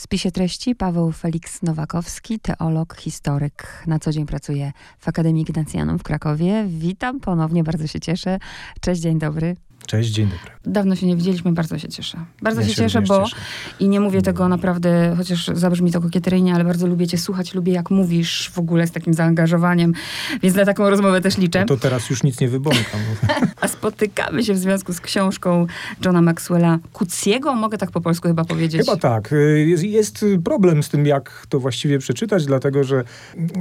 W spisie treści Paweł Felix Nowakowski, teolog, historyk. Na co dzień pracuje w Akademii Ignacjanum w Krakowie. Witam ponownie, bardzo się cieszę. Cześć, dzień dobry. Cześć, dzień dobry. Dawno się nie widzieliśmy, bardzo się cieszę. Bardzo ja się, cieszę, bo cieszę. i nie mówię tego naprawdę, chociaż zabrzmi to kokieteryjnie, ale bardzo lubię cię słuchać, lubię jak mówisz w ogóle z takim zaangażowaniem, więc na taką rozmowę też liczę. No to teraz już nic nie wybąkam. A spotykamy się w związku z książką Johna Maxwella Kuciego, mogę tak po polsku chyba powiedzieć? Chyba tak. Jest problem z tym, jak to właściwie przeczytać, dlatego że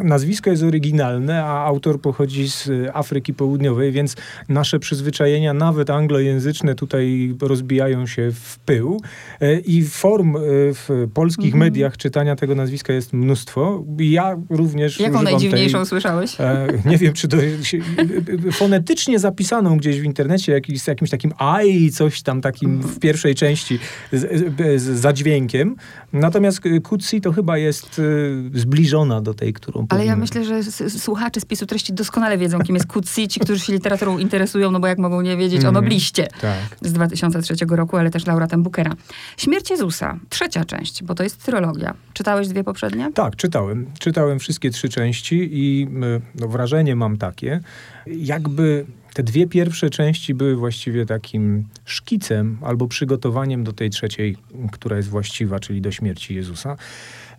nazwisko jest oryginalne, a autor pochodzi z Afryki Południowej, więc nasze przyzwyczajenia, nawet anglo anglojęzyczne tutaj rozbijają się w pył e, i form e, w polskich mhm. mediach czytania tego nazwiska jest mnóstwo. Ja również Jaką najdziwniejszą tej, słyszałeś? E, nie wiem, czy to fonetycznie zapisaną gdzieś w internecie, jakiś, z jakimś takim aj, coś tam takim w pierwszej części z, z, z zadźwiękiem. Natomiast Kutsi to chyba jest zbliżona do tej, którą Ale ja myślę, że słuchacze spisu treści doskonale wiedzą, kim jest Kutsi, ci, którzy się literaturą interesują, no bo jak mogą nie wiedzieć mm. o nobliście tak. z 2003 roku, ale też laureatem Bookera. Śmierć Jezusa, trzecia część, bo to jest trylogia. Czytałeś dwie poprzednie? Tak, czytałem. Czytałem wszystkie trzy części i no, wrażenie mam takie, jakby te dwie pierwsze części były właściwie takim szkicem albo przygotowaniem do tej trzeciej, która jest właściwa, czyli do śmierci Jezusa.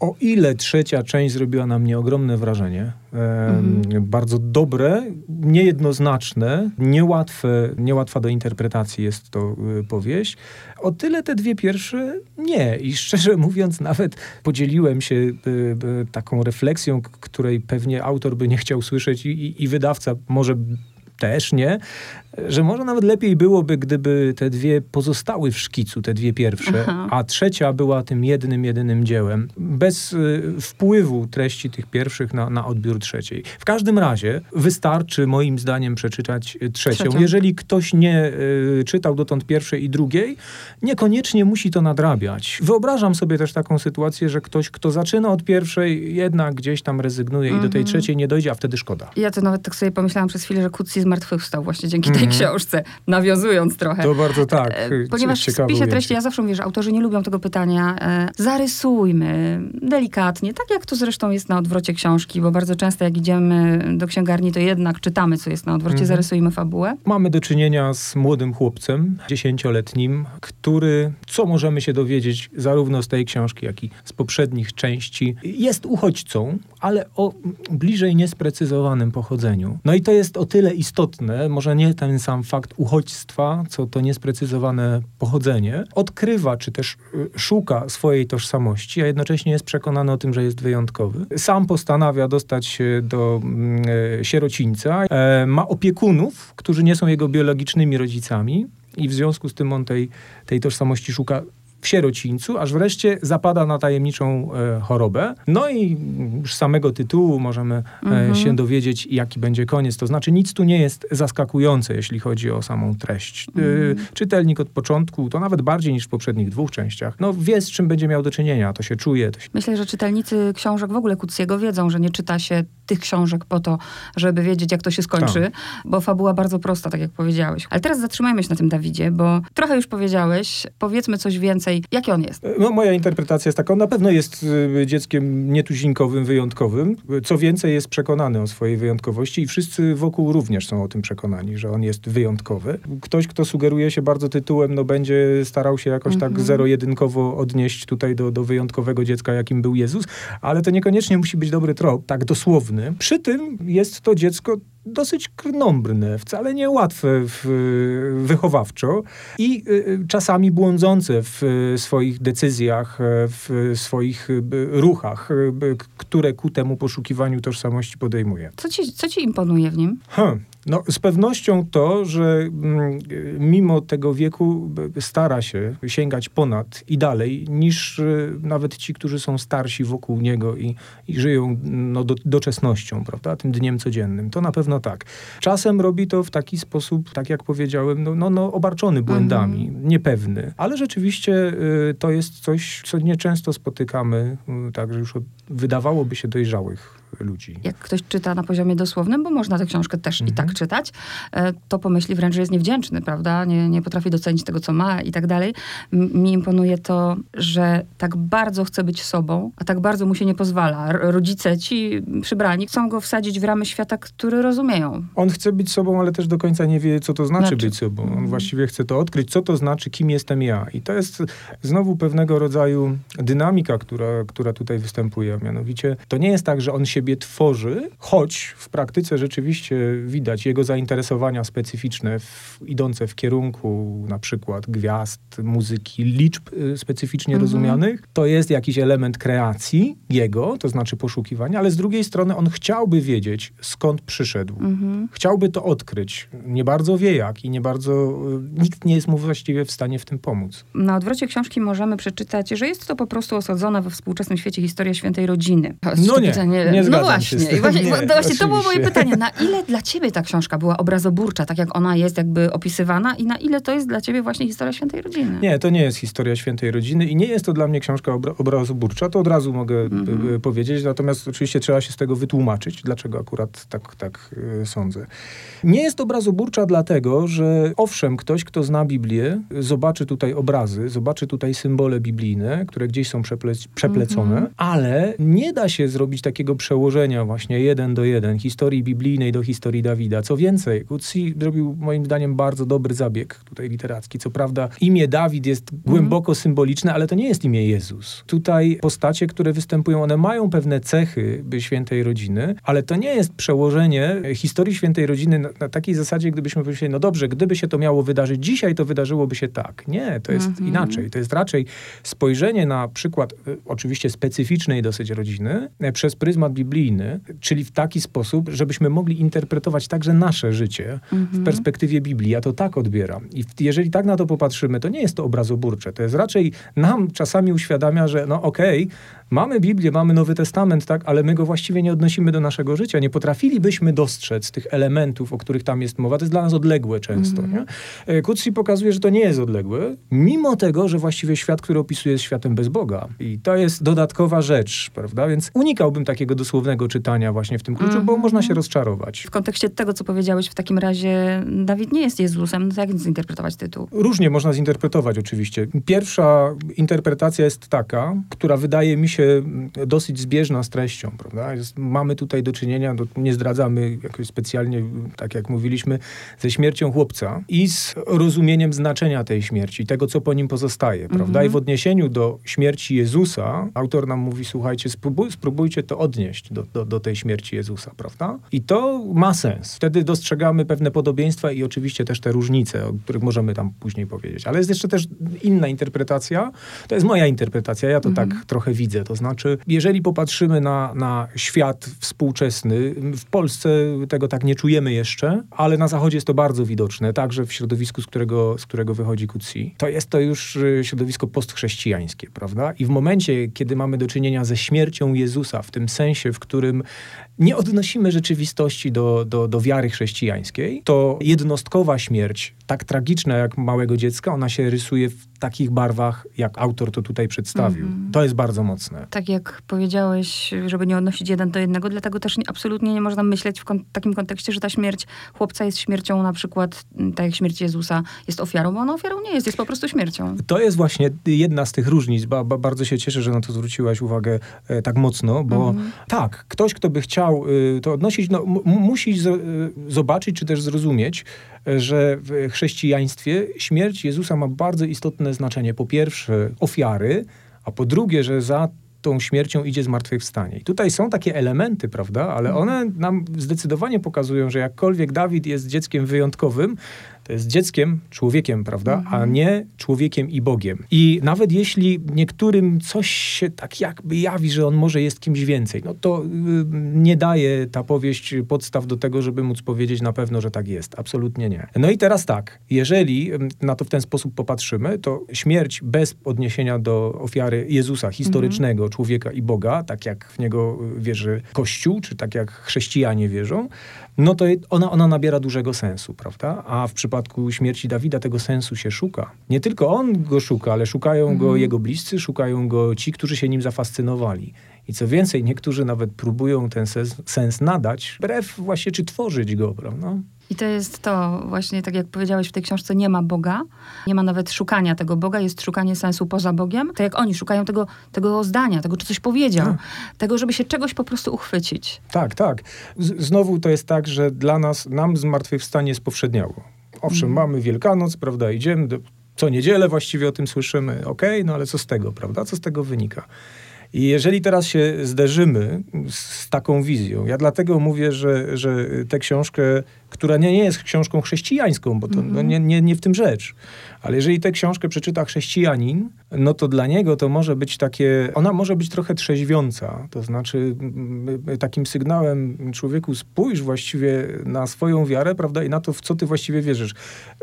O ile trzecia część zrobiła na mnie ogromne wrażenie, mhm. bardzo dobre, niejednoznaczne, niełatwe, niełatwa do interpretacji jest to y, powieść, o tyle te dwie pierwsze nie. I szczerze mówiąc, nawet podzieliłem się y, y, taką refleksją, której pewnie autor by nie chciał słyszeć i, i wydawca może też nie, że może nawet lepiej byłoby, gdyby te dwie pozostały w szkicu, te dwie pierwsze, Aha. a trzecia była tym jednym, jedynym dziełem, bez y, wpływu treści tych pierwszych na, na odbiór trzeciej. W każdym razie wystarczy moim zdaniem przeczytać y, trzecią. trzecią. Jeżeli ktoś nie y, czytał dotąd pierwszej i drugiej, niekoniecznie musi to nadrabiać. Wyobrażam sobie też taką sytuację, że ktoś, kto zaczyna od pierwszej, jednak gdzieś tam rezygnuje mhm. i do tej mhm. trzeciej nie dojdzie, a wtedy szkoda. Ja to nawet tak sobie pomyślałam przez chwilę, że Kutsi zmartwychwstał właśnie dzięki tej Mhm. książce, nawiązując trochę. To bardzo tak. E, ponieważ w spisie treści, ja zawsze mówię, że autorzy nie lubią tego pytania. E, zarysujmy delikatnie, tak jak to zresztą jest na odwrocie książki, bo bardzo często jak idziemy do księgarni, to jednak czytamy, co jest na odwrocie, mhm. zarysujmy fabułę. Mamy do czynienia z młodym chłopcem, dziesięcioletnim, który, co możemy się dowiedzieć zarówno z tej książki, jak i z poprzednich części, jest uchodźcą, ale o bliżej niesprecyzowanym pochodzeniu. No i to jest o tyle istotne, może nie ten sam fakt uchodźstwa, co to niesprecyzowane pochodzenie, odkrywa czy też y, szuka swojej tożsamości, a jednocześnie jest przekonany o tym, że jest wyjątkowy. Sam postanawia dostać się do mm, e, sierocińca, e, ma opiekunów, którzy nie są jego biologicznymi rodzicami. I w związku z tym on tej, tej tożsamości szuka w sierocińcu, aż wreszcie zapada na tajemniczą e, chorobę. No i już z samego tytułu możemy e, mhm. się dowiedzieć, jaki będzie koniec. To znaczy nic tu nie jest zaskakujące, jeśli chodzi o samą treść. E, mhm. czytelnik od początku, to nawet bardziej niż w poprzednich dwóch częściach, no wie z czym będzie miał do czynienia, to się czuje. To się... Myślę, że czytelnicy książek w ogóle Kucjego wiedzą, że nie czyta się tych książek po to, żeby wiedzieć, jak to się skończy, tak. bo fabuła bardzo prosta, tak jak powiedziałeś. Ale teraz zatrzymajmy się na tym Dawidzie, bo trochę już powiedziałeś, powiedzmy coś więcej. Jaki on jest? No, moja interpretacja jest taka, on na pewno jest y, dzieckiem nietuzinkowym, wyjątkowym. Co więcej, jest przekonany o swojej wyjątkowości i wszyscy wokół również są o tym przekonani, że on jest wyjątkowy. Ktoś, kto sugeruje się bardzo tytułem, no będzie starał się jakoś tak mhm. zero-jedynkowo odnieść tutaj do, do wyjątkowego dziecka, jakim był Jezus, ale to niekoniecznie musi być dobry trop, tak dosłowny. Przy tym jest to dziecko dosyć krnąbrne, wcale niełatwe w, wychowawczo i y, y, czasami błądzące w swoich decyzjach, w swoich ruchach, które ku temu poszukiwaniu tożsamości podejmuje. Co ci, co ci imponuje w nim? Hmm. No, z pewnością to, że mm, mimo tego wieku stara się sięgać ponad i dalej niż y, nawet ci, którzy są starsi wokół niego i, i żyją no, do, doczesnością, prawda, tym dniem codziennym. To na pewno tak. Czasem robi to w taki sposób, tak jak powiedziałem, no, no, no obarczony błędami, mhm. niepewny. Ale rzeczywiście y, to jest coś, co nieczęsto spotykamy, także już od, wydawałoby się dojrzałych ludzi. Jak ktoś czyta na poziomie dosłownym, bo można tę książkę też mhm. i tak tak czytać, e, to pomyśli wręcz, że jest niewdzięczny, prawda? Nie, nie potrafi docenić tego, co ma i tak dalej. Mi imponuje to, że tak bardzo chce być sobą, a tak bardzo mu się nie pozwala. Rodzice, ci przybrani, chcą go wsadzić w ramy świata, który rozumieją. On chce być sobą, ale też do końca nie wie, co to znaczy, znaczy. być sobą. On mhm. właściwie chce to odkryć, co to znaczy, kim jestem ja. I to jest znowu pewnego rodzaju dynamika, która, która tutaj występuje. Mianowicie to nie jest tak, że on siebie tworzy, choć w praktyce rzeczywiście widać jego zainteresowania specyficzne, w, idące w kierunku na przykład gwiazd, muzyki, liczb y, specyficznie mhm. rozumianych. To jest jakiś element kreacji jego, to znaczy poszukiwania, ale z drugiej strony on chciałby wiedzieć, skąd przyszedł. Mhm. Chciałby to odkryć. Nie bardzo wie jak i nie bardzo, y, nikt nie jest mu właściwie w stanie w tym pomóc. Na odwrocie książki możemy przeczytać, że jest to po prostu osadzona we współczesnym świecie historia świętej rodziny. No nie, pytanie, nie No właśnie, I właśnie, nie, to, właśnie to było moje pytanie. Na ile dla ciebie ta książka była obrazoburcza, tak jak ona jest jakby opisywana i na ile to jest dla ciebie właśnie historia świętej rodziny? Nie, to nie jest historia świętej rodziny i nie jest to dla mnie książka obra obrazoburcza, to od razu mogę mhm. powiedzieć, natomiast oczywiście trzeba się z tego wytłumaczyć, dlaczego akurat tak, tak y, sądzę. Nie jest obrazoburcza dlatego, że owszem, ktoś, kto zna Biblię, zobaczy tutaj obrazy, zobaczy tutaj symbole biblijne, które gdzieś są przeple przeplecone, mhm. ale nie da się zrobić takiego przełożenia właśnie jeden do jeden historii biblijnej do historii Dawida. Co więcej, Kutsi zrobił moim zdaniem bardzo dobry zabieg tutaj literacki. Co prawda imię Dawid jest mhm. głęboko symboliczne, ale to nie jest imię Jezus. Tutaj postacie, które występują, one mają pewne cechy świętej rodziny, ale to nie jest przełożenie historii świętej rodziny na, na takiej zasadzie, gdybyśmy powiedzieli, no dobrze, gdyby się to miało wydarzyć dzisiaj, to wydarzyłoby się tak. Nie, to jest mhm. inaczej. To jest raczej spojrzenie na przykład, y, oczywiście specyficznej dosyć rodziny, y, przez pryzmat biblijny, czyli w taki sposób, żebyśmy mogli interpretować także nasze życie mhm. w perspektywie Biblii. Ja to tak odbieram. I jeżeli tak na to popatrzymy, to nie jest to obrazoburcze. To jest raczej nam czasami uświadamia, że no okej, okay, mamy Biblię, mamy Nowy Testament, tak, ale my go właściwie nie odnosimy do naszego życia. Nie potrafilibyśmy dostrzec tych elementów, o których tam jest mowa. To jest dla nas odległe często. Mm. Nie? Kutsi pokazuje, że to nie jest odległe, mimo tego, że właściwie świat, który opisuje jest światem bez Boga. I to jest dodatkowa rzecz, prawda? Więc unikałbym takiego dosłownego czytania właśnie w tym kluczu, mm. bo mhm. można się rozczarować. W kontekście tego, co powiedziałeś, w takim razie Dawid nie jest Jezusem. No to jak zinterpretować tytuł? Różnie można zinterpretować oczywiście. Pierwsza interpretacja jest taka, która wydaje mi się się dosyć zbieżna z treścią, prawda? Jest, mamy tutaj do czynienia, do, nie zdradzamy jakoś specjalnie, tak jak mówiliśmy, ze śmiercią chłopca i z rozumieniem znaczenia tej śmierci, tego, co po nim pozostaje, prawda? Mhm. I w odniesieniu do śmierci Jezusa, autor nam mówi, słuchajcie, spróbuj, spróbujcie to odnieść do, do, do tej śmierci Jezusa, prawda? I to ma sens. Wtedy dostrzegamy pewne podobieństwa i oczywiście też te różnice, o których możemy tam później powiedzieć. Ale jest jeszcze też inna interpretacja. To jest moja interpretacja, ja to mhm. tak trochę widzę. To znaczy, jeżeli popatrzymy na, na świat współczesny, w Polsce tego tak nie czujemy jeszcze, ale na Zachodzie jest to bardzo widoczne, także w środowisku, z którego, z którego wychodzi Kutsi. To jest to już y, środowisko postchrześcijańskie, prawda? I w momencie, kiedy mamy do czynienia ze śmiercią Jezusa, w tym sensie, w którym nie odnosimy rzeczywistości do, do, do wiary chrześcijańskiej, to jednostkowa śmierć, tak tragiczna jak małego dziecka, ona się rysuje w takich barwach, jak autor to tutaj przedstawił. Mm. To jest bardzo mocne. Tak jak powiedziałeś, żeby nie odnosić jeden do jednego, dlatego też nie, absolutnie nie można myśleć w kon takim kontekście, że ta śmierć chłopca jest śmiercią na przykład, tak jak śmierć Jezusa jest ofiarą, bo ona ofiarą nie jest, jest po prostu śmiercią. To jest właśnie jedna z tych różnic. Ba, ba bardzo się cieszę, że na to zwróciłaś uwagę e, tak mocno, bo mm tak, ktoś, kto by chciał y, to odnosić, no, musi y, zobaczyć, czy też zrozumieć, że w chrześcijaństwie śmierć Jezusa ma bardzo istotne znaczenie. Po pierwsze ofiary, a po drugie, że za tą śmiercią idzie zmartwychwstanie. I tutaj są takie elementy, prawda, ale mhm. one nam zdecydowanie pokazują, że jakkolwiek Dawid jest dzieckiem wyjątkowym, jest dzieckiem, człowiekiem, prawda, mhm. a nie człowiekiem i Bogiem. I nawet jeśli niektórym coś się tak jakby jawi, że on może jest kimś więcej, no to y, nie daje ta powieść podstaw do tego, żeby móc powiedzieć na pewno, że tak jest. Absolutnie nie. No i teraz tak, jeżeli na to w ten sposób popatrzymy, to śmierć bez odniesienia do ofiary Jezusa, historycznego mhm. człowieka i Boga, tak jak w niego wierzy Kościół, czy tak jak chrześcijanie wierzą, no to ona, ona nabiera dużego sensu, prawda? A w przypadku śmierci Dawida tego sensu się szuka. Nie tylko on go szuka, ale szukają mhm. go jego bliscy, szukają go ci, którzy się nim zafascynowali. I co więcej, niektórzy nawet próbują ten sens, sens nadać, wbrew właśnie czy tworzyć go, prawda? I to jest to właśnie, tak jak powiedziałeś w tej książce, nie ma Boga, nie ma nawet szukania tego Boga, jest szukanie sensu poza Bogiem. Tak jak oni szukają tego, tego zdania, tego, czy coś powiedział, tak. tego, żeby się czegoś po prostu uchwycić. Tak, tak. Z znowu to jest tak, że dla nas, nam zmartwychwstanie spowszedniało. Owszem, mm. mamy Wielkanoc, prawda, idziemy, do, co niedzielę właściwie o tym słyszymy, okej, okay, no ale co z tego, prawda, co z tego wynika? I jeżeli teraz się zderzymy z taką wizją, ja dlatego mówię, że, że tę książkę, która nie, nie jest książką chrześcijańską, bo to mm -hmm. no, nie, nie, nie w tym rzecz, ale jeżeli tę książkę przeczyta chrześcijanin, no to dla niego to może być takie, ona może być trochę trzeźwiąca, to znaczy takim sygnałem człowieku spójrz właściwie na swoją wiarę, prawda, i na to, w co ty właściwie wierzysz.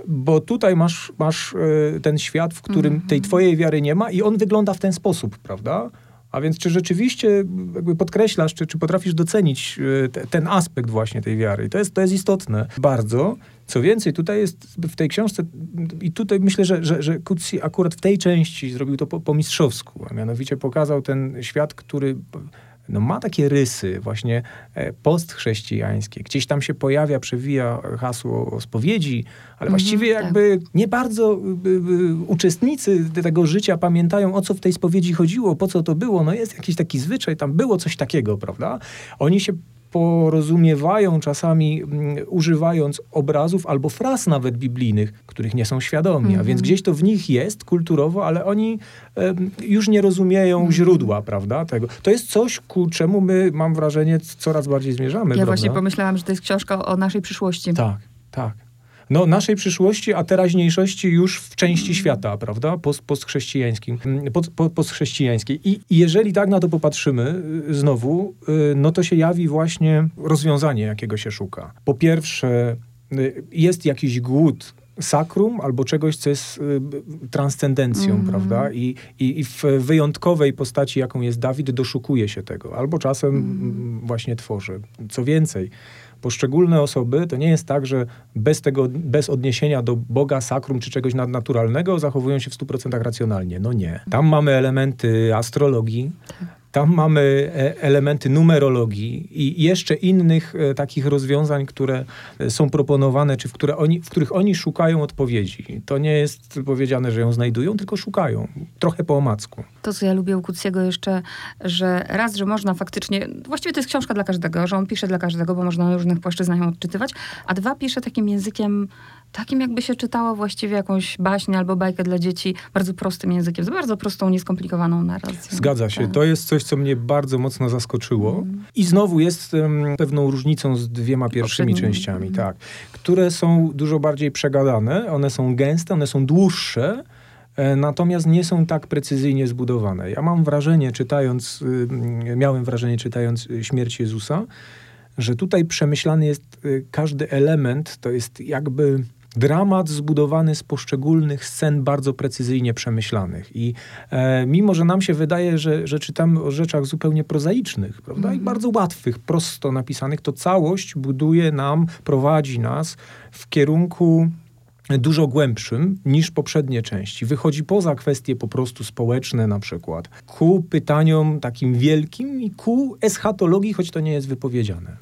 Bo tutaj masz, masz e, ten świat, w którym -hmm. tej twojej wiary nie ma i on wygląda w ten sposób, prawda? A więc czy rzeczywiście jakby podkreślasz, czy, czy potrafisz docenić e, te, ten aspekt właśnie tej wiary? I to jest, to jest istotne bardzo. Co więcej, tutaj jest w tej książce, i tutaj myślę, że, że, że akurat w tej części zrobił to po, po mistrzowsku, a mianowicie pokazał ten świat, który no ma takie rysy właśnie e, postchrześcijańskie. Gdzieś tam się pojawia, przewija hasło spowiedzi, ale -hmm, właściwie tak. jakby nie bardzo y, y, y, uczestnicy tego życia pamiętają, o co w tej spowiedzi chodziło, po co to było. No jest jakiś taki zwyczaj, tam było coś takiego, prawda? Oni się porozumiewają czasami mm, używając obrazów albo fraz nawet biblijnych, których nie są świadomi, mm -hmm. a więc mhm. gdzieś to w nich jest kulturowo, ale oni już nie rozumieją mm -hmm. źródła, prawda, tego. To jest coś, ku czemu my, mam wrażenie, coraz bardziej zmierzamy, Ja prawda? właśnie pomyślałam, że to jest książka o naszej przyszłości. Tak, tak no, naszej przyszłości, a teraźniejszości już w części świata, prawda, Post, postchrześcijańskim, post, postchrześcijańskiej. I, jeżeli tak na to popatrzymy y, znowu, y, no to się jawi właśnie rozwiązanie, jakiego się szuka. Po pierwsze, y, jest jakiś głód sakrum albo czegoś, co jest y, transcendencją, mm prawda? I, i, I, w wyjątkowej postaci, jaką jest Dawid, doszukuje się tego, albo czasem mm. właśnie tworzy. Co więcej, poszczególne osoby, to nie jest tak, że bez tego, bez odniesienia do Boga, sakrum czy czegoś nadnaturalnego zachowują się w 100% racjonalnie. No nie. Tam mamy elementy astrologii, tak. Tam mamy e, elementy numerologii i jeszcze innych e, takich rozwiązań, które e, są proponowane, czy w, które oni, w których oni szukają odpowiedzi. To nie jest powiedziane, że ją znajdują, tylko szukają. Trochę po omacku. To, co ja lubię u Kucjego jeszcze, że raz, że można faktycznie, właściwie to jest książka dla każdego, że on pisze dla każdego, bo można na różnych płaszczyznach ją odczytywać, a dwa, pisze takim językiem takim jakby się czytało właściwie jakąś baśń albo bajkę dla dzieci bardzo prostym językiem, z bardzo prostą, nieskomplikowaną narracją. Zgadza się. Tak. To jest coś, co mnie bardzo mocno zaskoczyło. Mm. I znowu jest um, pewną różnicą z dwiema pierwszymi częściami, mm. tak. Które są dużo bardziej przegadane, one są gęste, one są dłuższe, e, natomiast nie są tak precyzyjnie zbudowane. Ja mam wrażenie, czytając, y, miałem wrażenie, czytając Śmierć Jezusa, że tutaj przemyślany jest y, każdy element, to jest jakby dramat zbudowany z poszczególnych scen bardzo precyzyjnie przemyślanych. I e, mimo, że nam się wydaje, że, że czytamy o rzeczach zupełnie prozaicznych, prawda, mm. i mhm. bardzo łatwych, prosto napisanych, to całość buduje nam, prowadzi nas w kierunku dużo głębszym niż poprzednie części. Wychodzi poza kwestie po prostu społeczne na przykład, ku pytaniom takim wielkim i ku eschatologii, choć to nie jest wypowiedziane.